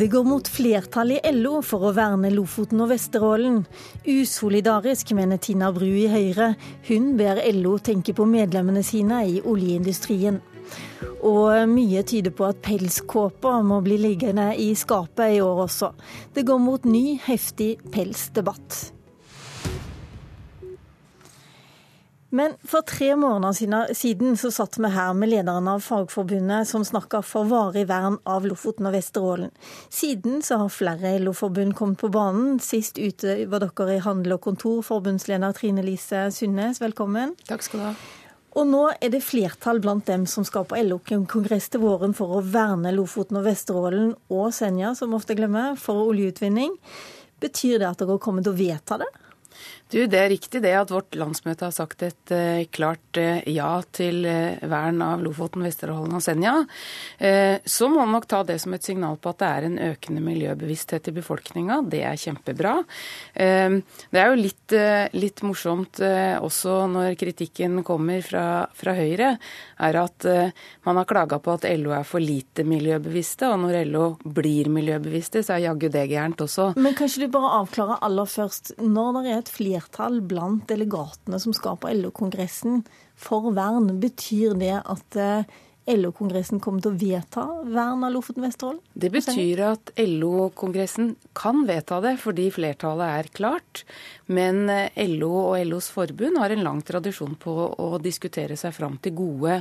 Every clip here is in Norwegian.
Det går mot flertall i LO for å verne Lofoten og Vesterålen. Usolidarisk, mener Tina Bru i Høyre. Hun ber LO tenke på medlemmene sine i oljeindustrien. Og mye tyder på at pelskåper må bli liggende i skapet i år også. Det går mot ny, heftig pelsdebatt. Men for tre måneder siden så satt vi her med lederen av Fagforbundet som snakka for varig vern av Lofoten og Vesterålen. Siden så har flere LO-forbund kommet på banen. Sist ute var dere i Handel og Kontor, forbundsleder Trine Lise Sundnes, velkommen. Takk skal du ha. Og nå er det flertall blant dem som skal på LO-kongress til våren for å verne Lofoten og Vesterålen og Senja, som ofte glemmer, for oljeutvinning. Betyr det at dere kommer til å vedta det? Du, Det er riktig det at vårt landsmøte har sagt et uh, klart uh, ja til uh, vern av Lofoten, Vesterålen og Senja. så må man nok ta det som et signal på at det er en økende miljøbevissthet i befolkninga. Det er kjempebra. det er jo litt, litt morsomt også når kritikken kommer fra, fra Høyre, er at man har klaga på at LO er for lite miljøbevisste. Og når LO blir miljøbevisste, så er jaggu det gærent også. Men kan ikke du bare avklare aller først. Når det er et flertall blant delegatene som skal på LO-kongressen for vern. Betyr det at eh, LO-kongressen kommer til å vedta vern av Lofoten Vesterålen? Det betyr at LO-kongressen kan vedta det, fordi flertallet er klart. Men eh, LO og LOs forbund har en lang tradisjon på å diskutere seg fram til gode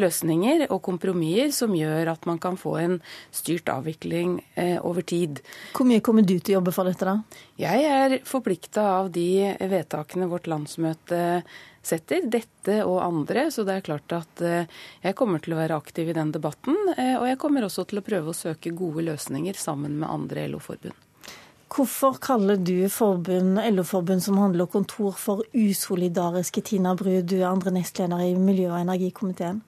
løsninger og kompromisser som gjør at man kan få en styrt avvikling eh, over tid. Hvor mye kommer du til å jobbe for dette, da? Jeg er forplikta av de vedtakene vårt landsmøte setter, dette og andre. Så det er klart at eh, jeg kommer til å være aktiv i den debatten. Eh, og jeg kommer også til å prøve å søke gode løsninger sammen med andre LO-forbund. Hvorfor kaller du forbund, LO-forbund som handler kontor for usolidariske, Tina Bru, du er andre nestleder i miljø- og energikomiteen?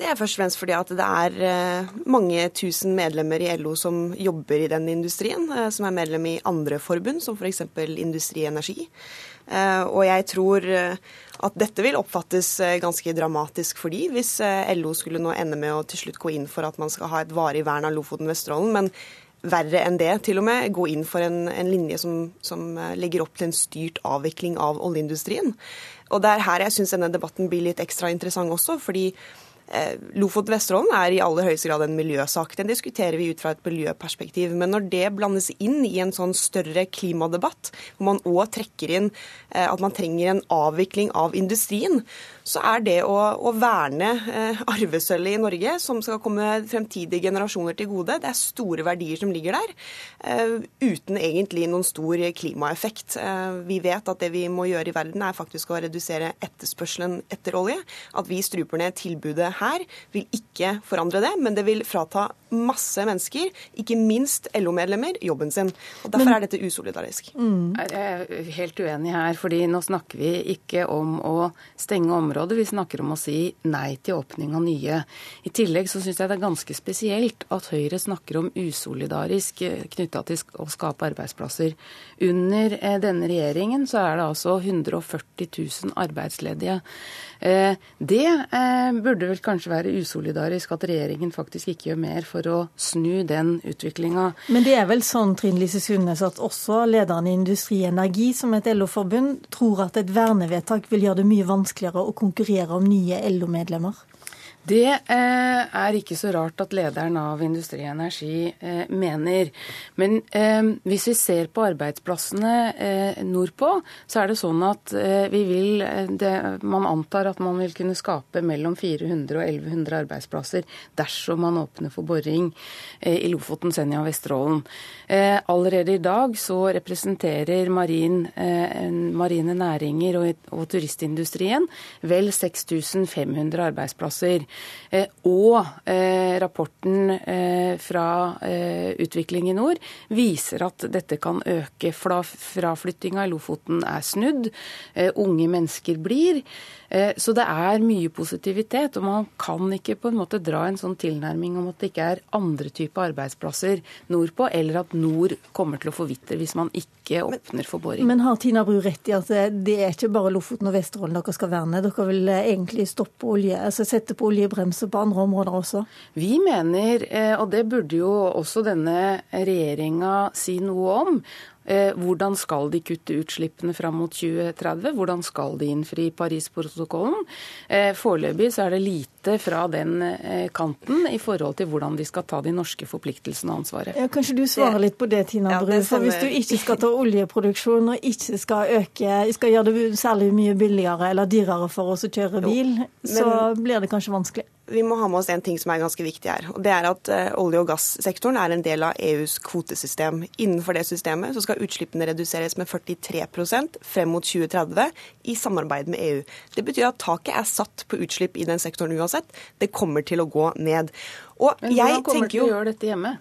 Det er først og fremst fordi at det er eh, mange tusen medlemmer i LO som jobber i den industrien, som er medlem i andre forbund, som f.eks. Industri Energi. Eh, og jeg tror eh, at dette vil oppfattes eh, ganske dramatisk for de, hvis LO skulle nå ende med å til slutt gå inn for at man skal ha et varig vern av Lofoten Vesterålen. Men verre enn det, til og med, gå inn for en, en linje som, som, legger opp til en styrt avvikling av oljeindustrien. Og det er her jeg syns denne debatten blir litt ekstra interessant også. fordi Eh, Lofoten-Vesterålen er i aller høyeste grad en miljøsak. Den diskuterer vi ut fra et miljøperspektiv. Men når det blandes inn i en sånn større klimadebatt, hvor man òg trekker inn eh, at man trenger en avvikling av industrien, så er det å, å verne eh, arvesølvet i Norge, som skal komme fremtidige generasjoner til gode, det er store verdier som ligger der, eh, uten egentlig noen stor klimaeffekt. Eh, vi vet at det vi må gjøre i verden, er faktisk å redusere etterspørselen etter olje. At vi struper ned tilbudet her, vil ikke forandre det, men det vil frata masse mennesker, ikke minst LO-medlemmer, jobben sin. Og Derfor men, er dette usolidarisk. Mm. Jeg er helt uenig her, fordi nå snakker vi ikke om å stenge områder områder. Vi snakker om å si nei til åpning av nye. I tillegg så syns jeg det er ganske spesielt at Høyre snakker om usolidarisk eh, knytta til å skape arbeidsplasser. Under eh, denne regjeringen så er det altså 140 000 arbeidsledige. Eh, det burde vel kanskje være usolidarisk at regjeringen faktisk ikke gjør mer for å snu den utviklinga. Men det er vel sånn Trine Lise Sundnes, at også lederen i Industri Energi, som et LO-forbund, tror at et vernevedtak vil gjøre det mye vanskeligere å konkurrere om nye LO-medlemmer? Det eh, er ikke så rart at lederen av Industri Energi eh, mener. Men eh, hvis vi ser på arbeidsplassene eh, nordpå, så er det sånn at eh, vi vil eh, det, Man antar at man vil kunne skape mellom 400 og 1100 arbeidsplasser dersom man åpner for boring i Lofoten, Senja og Vesterålen. allerede i dag så representerer marin, marine næringer og, og turistindustrien vel 6500 arbeidsplasser. Eh, og eh, rapporten eh, fra Utvikling i nord viser at dette kan øke. Fraflyttinga i Lofoten er snudd. Unge mennesker blir. Så det er mye positivitet, og man kan ikke på en måte dra en sånn tilnærming om at det ikke er andre typer arbeidsplasser nordpå, eller at nord kommer til å forvitre hvis man ikke åpner for boring. Men har Tina Bru rett i at det er ikke bare Lofoten og Vesterålen dere skal verne? Dere vil egentlig stoppe olje, altså sette på olje oljebremser på andre områder også? Vi mener, eh, og det burde jo også denne regjeringa si noe om, hvordan skal de kutte utslippene fram mot 2030? Hvordan skal de innfri Parisprotokollen? Eh, foreløpig så er det lite fra den eh, kanten i forhold til hvordan de skal ta de norske forpliktelsene og ansvaret. Ja, kanskje du svarer litt på det, Tina Bru. Ja, for hvis du ikke skal ta oljeproduksjon og ikke skal øke, skal gjøre det særlig mye billigere eller dyrere for oss å kjøre bil, jo, men... så blir det kanskje vanskelig vi må ha med oss en ting som er ganske viktig her. og Det er at uh, olje- og gassektoren er en del av EUs kvotesystem. Innenfor det systemet så skal utslippene reduseres med 43% frem mot 2030 i samarbeid med EU. Det betyr at taket er satt på utslipp i den sektoren uansett. Det kommer til å gå ned. Og Men hvordan kommer du til å gjøre dette hjemme?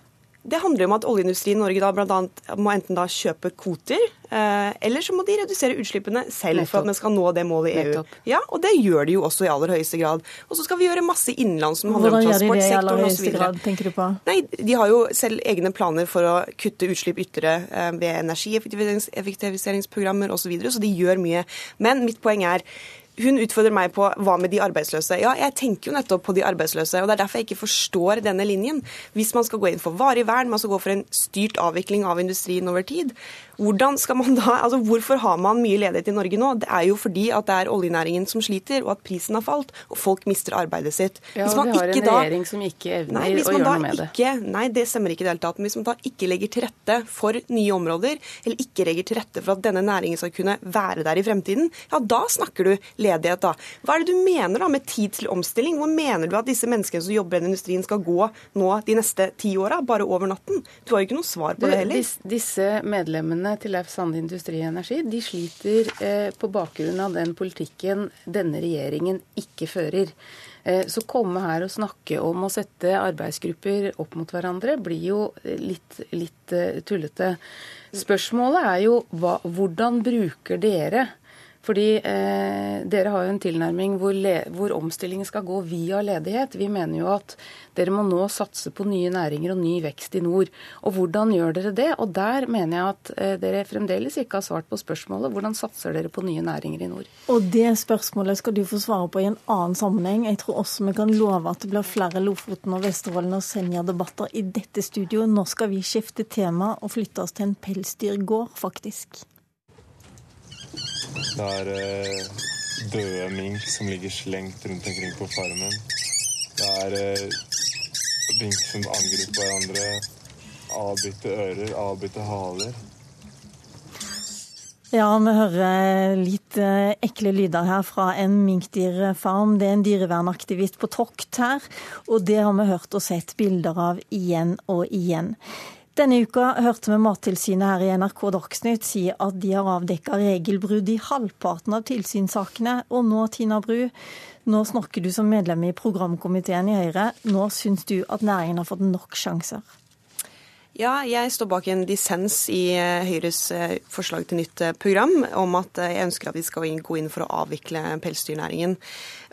Det handler om at oljeindustrien i Norge da bl.a. må enten da kjøpe kvoter, eh, eller så må de redusere utslippene selv for at vi skal nå det målet i EU. Ja, Og det gjør de jo også i aller høyeste grad. Og så skal vi gjøre masse innenlands som handler om transportsektoren osv. Grad, tenker du på? Nei, De har jo selv egne planer for å kutte utslipp ytterligere eh, ved energieffektiviseringsprogrammer osv., så, videre, så de gjør mye. Men mitt poeng er hun utfordrer meg på hva med de arbeidsløse. Ja, jeg tenker jo nettopp på de arbeidsløse, og det er derfor jeg ikke forstår denne linjen. Hvis man skal gå inn for varig vern, man skal gå for en styrt avvikling av industrien over tid, da, altså Hvorfor har man mye ledighet i Norge nå? Det er jo fordi at det er oljenæringen som sliter, og at prisen har falt, og folk mister arbeidet sitt. Ja, og vi har en regjering som ikke evner nei, å gjøre noe med ikke, det. Nei, det stemmer ikke i det hele tatt. Men hvis man da ikke legger til rette for nye områder, eller ikke legger til rette for at denne næringen skal kunne være der i fremtiden, ja, da snakker du ledighet, da. Hva er det du mener da med tid til omstilling? Hvor mener du at disse menneskene som jobber i den industrien skal gå nå de neste ti åra, bare over natten? Du har jo ikke noe svar på det heller. Disse medlemmene til Leif Sande Industri og Energi de sliter eh, på bakgrunn av den politikken denne regjeringen ikke fører. Eh, så komme her og snakke om å sette arbeidsgrupper opp mot hverandre blir jo litt, litt uh, tullete. Spørsmålet er jo hva, hvordan bruker dere fordi eh, dere har jo en tilnærming hvor, hvor, omstillingen skal gå via ledighet. Vi mener jo at dere må nå satse på nye næringer og ny vekst i nord. Og hvordan gjør dere det? Og der mener jeg at eh, dere fremdeles ikke har svart på spørsmålet. Hvordan satser dere på nye næringer i nord? Og det spørsmålet skal du få svare på i en annen sammenheng. Jeg tror også vi kan love at det blir flere Lofoten og Vesterålen og Senja-debatter i dette studioet. Nå skal vi skifte tema og flytte oss til en pelsdyrgård, faktisk. Det er eh, døde mink som ligger slengt rundt omkring på farmen. Det er eh, mink som angriper hverandre. Avbitte ører, avbitte haler. Ja, vi hører litt eh, ekle lyder her fra en minkdyrfarm. Det er en dyrevernaktivist på tokt her, og det har vi hørt og sett bilder av igjen og igjen. Denne uka hørte vi Mattilsynet her i NRK Dagsnytt si at de har avdekka regelbrudd i halvparten av tilsynssakene. Og nå, Tina Bru, nå snakker du som medlem i programkomiteen i Høyre. Nå syns du at næringen har fått nok sjanser? Ja, jeg står bak en dissens i eh, Høyres eh, forslag til nytt eh, program om at jeg ønsker at vi skal gå inn for å avvikle pelsdyrnæringen.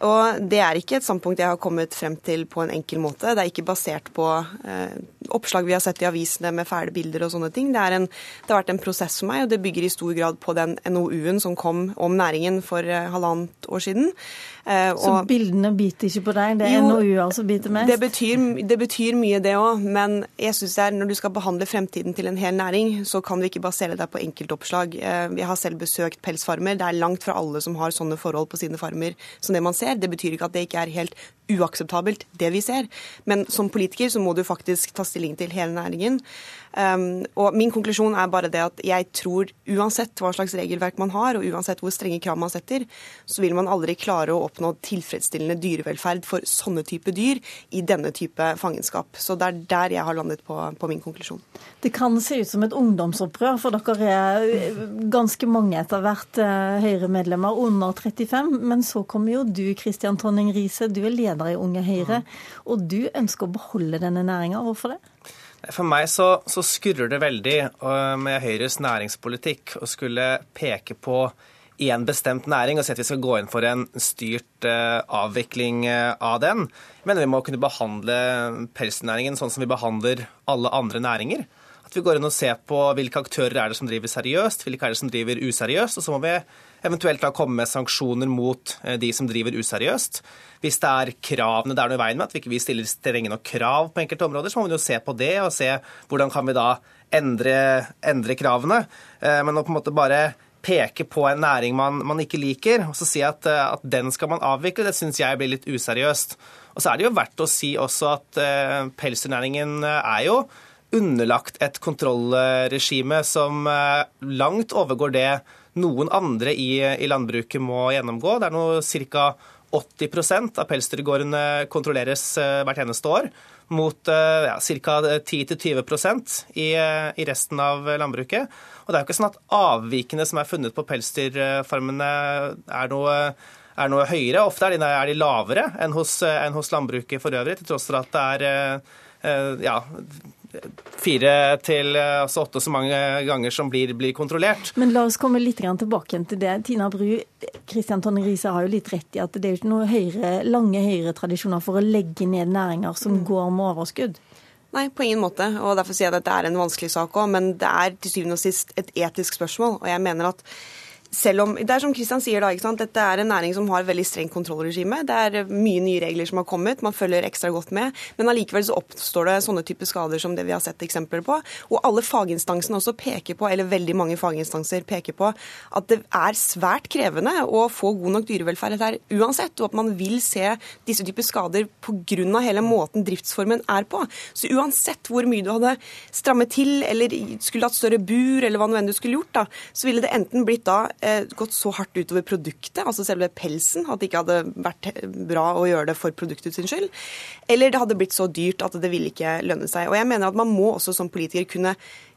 Og Det er ikke et standpunkt jeg har kommet frem til på en enkel måte. Det er ikke basert på oppslag vi har sett i avisene med fæle bilder og sånne ting. Det, en, det, har vært en prosess for meg, og det bygger i stor grad på den NOU-en som kom om næringen for halvannet år siden. Eh, Så bildene biter ikke på deg? Det er NOU-en som biter mest? Det betyr, det betyr mye, det òg. Men jeg synes det er, når du skal behandle fremtiden til en hel næring, så kan du ikke basere deg på enkeltoppslag. Eh, jeg har selv besøkt pelsfarmer. Det er langt fra alle som har sånne forhold på sine farmer som det man ser. Det betyr ikke at det ikke er helt uakseptabelt, det vi ser. Men som politiker så må du faktisk ta stilling til hele næringen. Um, og min konklusjon er bare det at jeg tror uansett hva slags regelverk man har, og uansett hvor strenge krav man setter, så vil man aldri klare å oppnå tilfredsstillende dyrevelferd for sånne type dyr i denne type fangenskap. Så det er der jeg har landet på, på min konklusjon. Det kan se ut som et ungdomsopprør, for dere er ganske mange etter hvert eh, Høyre-medlemmer under 35. Men så kommer jo du, Kristian Tonning Riise, du er leder i Unge Høyre, og du ønsker å beholde denne næringa. Hvorfor det? For meg så, så skurrer det veldig uh, med Høyres næringspolitikk å skulle peke på én bestemt næring og si at vi skal gå inn for en styrt uh, avvikling uh, av den. Mener vi må kunne behandle pelsnæringen sånn som vi behandler alle andre næringer. Vi går inn og ser på hvilke aktører er det som driver seriøst, hvilke er det som driver useriøst. Og så må vi eventuelt da komme med sanksjoner mot eh, de som driver useriøst. Hvis det er kravene det er noe i veien med, at vi ikke stiller strenge nok krav på enkelte områder, så må vi jo se på det og se hvordan kan vi da endre, endre kravene. Eh, men å på en måte bare peke på en næring man, man ikke liker, og så si at, at den skal man avvikle, det syns jeg blir litt useriøst. Og så er det jo verdt å si også at pelsdyrnæringen eh, er jo underlagt et kontrollregime som uh, langt overgår det noen andre i, i landbruket må gjennomgå. Det er nå ca. 80% av pelsdyrgårdene kontrolleres uh, hvert eneste år, mot ja, ca. 10-20% i, i resten av landbruket. Og det er jo ikke sånn at avvikene som er funnet på pelsdyrfarmene er noe er noe høyere. Ofte er de, er de lavere enn hos, enn hos, landbruket for øvrig, til tross for at det er eh, ja, fire til altså åtte så mange ganger som blir, blir, kontrollert. Men la oss komme litt tilbake til det. Tina Bru, Kristian Tonne Riise har jo litt rett i at det er jo ikke noen høyre, lange høyretradisjoner for å legge ned næringer som mm. går med overskudd. Nei, på ingen måte. og Derfor sier jeg at dette er en vanskelig sak òg. Men det er til syvende og sist et etisk spørsmål. Og jeg mener at selv om Det er som Kristian sier, da, ikke sant? dette er en næring som har veldig strengt kontrollregime. Det er mye nye regler som har kommet, man følger ekstra godt med. Men allikevel så oppstår det sånne typer skader som det vi har sett eksempler på. Og alle faginstansene også peker på, eller veldig mange faginstanser peker på, at det er svært krevende å få god nok dyrevelferd her uansett, og at man vil se disse typer skader pga. hele måten driftsformen er på. Så uansett hvor mye du hadde strammet til, eller skulle hatt større bur, eller hva nå enn du skulle gjort, da, så ville det enten blitt da Eh, gått så hardt utover produktet, altså selve pelsen, at det ikke hadde vært bra å gjøre det for produktet sin skyld. Eller det hadde blitt så dyrt at det ville ikke lønne seg. Og jeg mener at man må også som politiker kunne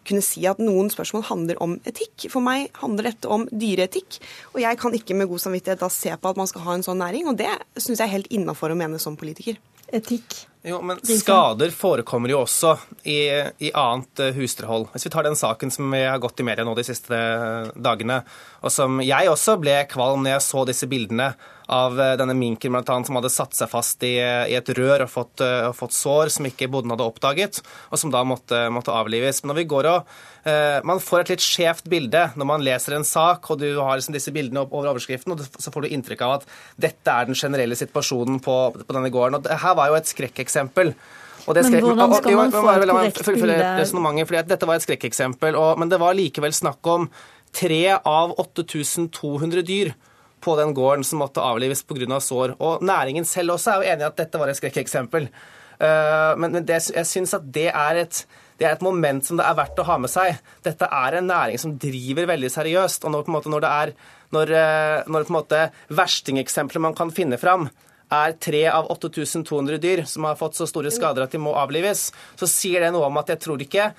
kunne si at noen spørsmål handler om etikk. For meg handler dette om dyreetikk. Og jeg kan ikke med god samvittighet da se på at man skal ha en sånn næring, og det syns jeg er helt innafor å mene som politiker. Etikk? Jo, men Skader forekommer jo også i, i, annet eh, husdyrhold. Hvis vi tar den saken som vi har gått i media nå de siste eh, dagene, og som jeg også ble kvalm når jeg så disse bildene av eh, denne minken blant annet, som hadde satt seg fast i, i et rør og fått, og fått, sår som ikke bonden hadde oppdaget, og som da måtte, måtte avlives. Men når vi går og eh, Man får et litt skjevt bilde når man leser en sak, og du har liksom disse bildene over overskriften, og så får du inntrykk av at dette er den generelle situasjonen på, på denne gården. Og det her var jo et skrekkeksempel. men hvordan skal man få et korrekt bilde? Dette var et skrekkeksempel, men det var likevel snakk om tre av 8200 dyr på den gården som måtte avlives pga. sår. Og næringen selv også er jo enig i at dette var et skrekkeksempel. Eh, men det, jeg syns at det er, et, det er et moment som det er verdt å ha med seg. Dette er en næring som driver veldig seriøst. Og når, måte, når det er når, eh, når på en måte verstingeksempelet man kan finne fram, er tre av 8200 dyr som har fått så store skader at de må avlives, så sier det noe om at jeg tror ikke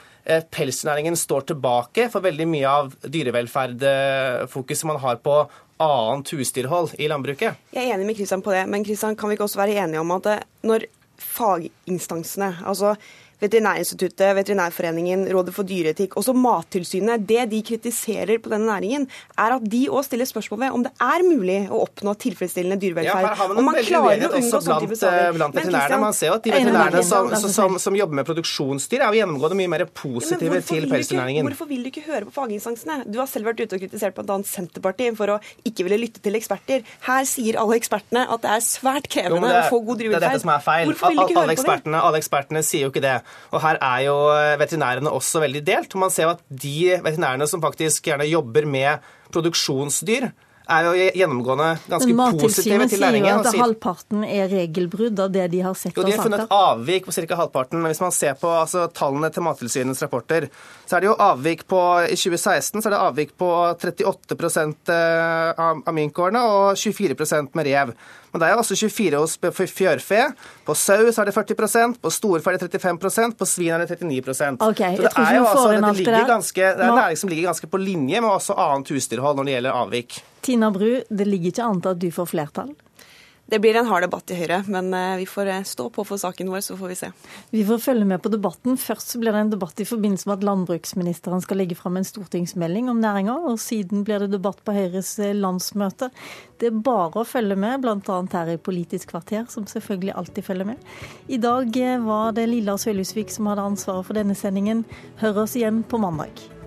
pelsnæringen pelsdyrnæringen står tilbake for veldig mye av dyrevelferdfokuset man har på annet husdyrhold i landbruket. Jeg er enig med Kristian på det, men Kristian, kan vi ikke også være enige om at eh, når faginstansene, altså Veterinærinstituttet, Veterinærforeningen, Rådet for dyreetikk, også Mattilsynet. Det de kritiserer på denne næringen, er at de òg stiller spørsmål ved om det er mulig å oppnå tilfredsstillende dyrevelferd. Ja, her har man klarer å unngå sånne blant, saker. blant veterinærene. Man ser jo at de veterinærene som, som, som, jobber med produksjonsdyr, er jo gjennomgående mye mer positive ja, til pelsdyrnæringen. Hvorfor vil du ikke høre på faginstansene? Du har selv vært ute og kritisert bl.a. Senterpartiet for å ikke ville lytte til eksperter. Her sier alle ekspertene at det er svært krevende jo, det, å få god dyrevelferd. Det er dette som er feil. Hvorfor vil du ikke høre på det? Alle ekspertene sier jo ikke det. Og her er jo veterinærene også veldig delt. Man ser jo at de veterinærene som faktisk gjerne jobber med produksjonsdyr, er jo gjennomgående ganske positive til læringen. Men Mattilsynet sier jo at halvparten er regelbrudd av det de har sett jo, de har funnet avvik på ca. halvparten. Men hvis man ser på altså, tallene til Mattilsynets rapporter, så er det jo avvik på I 2016 så er det avvik på 38 eh, av, minkgårdene og 24% med rev. Men det er altså 24 hos fjørfe. På sau så er det 40% på storfe er det 35% på svin er det 39 okay, Så det er jo altså, det, ligger ganske, det er en næring som ligger ganske på linje med også annet husdyrhold når det gjelder avvik. Tina Bru, det ligger ikke an til at du får flertall? Det blir en hard debatt i Høyre, men eh, vi får eh, stå på for saken vår, så får vi se. Vi får følge med på debatten. Først blir det en debatt i forbindelse med at landbruksministeren skal legge fram en stortingsmelding om næringa, og siden blir det debatt på Høyres eh, landsmøte. Det er bare å følge med, bl.a. her i Politisk kvarter, som selvfølgelig alltid følger med. I dag var det Lilla Sølhusvik som hadde ansvaret for denne sendingen. Hør oss igjen på mandag.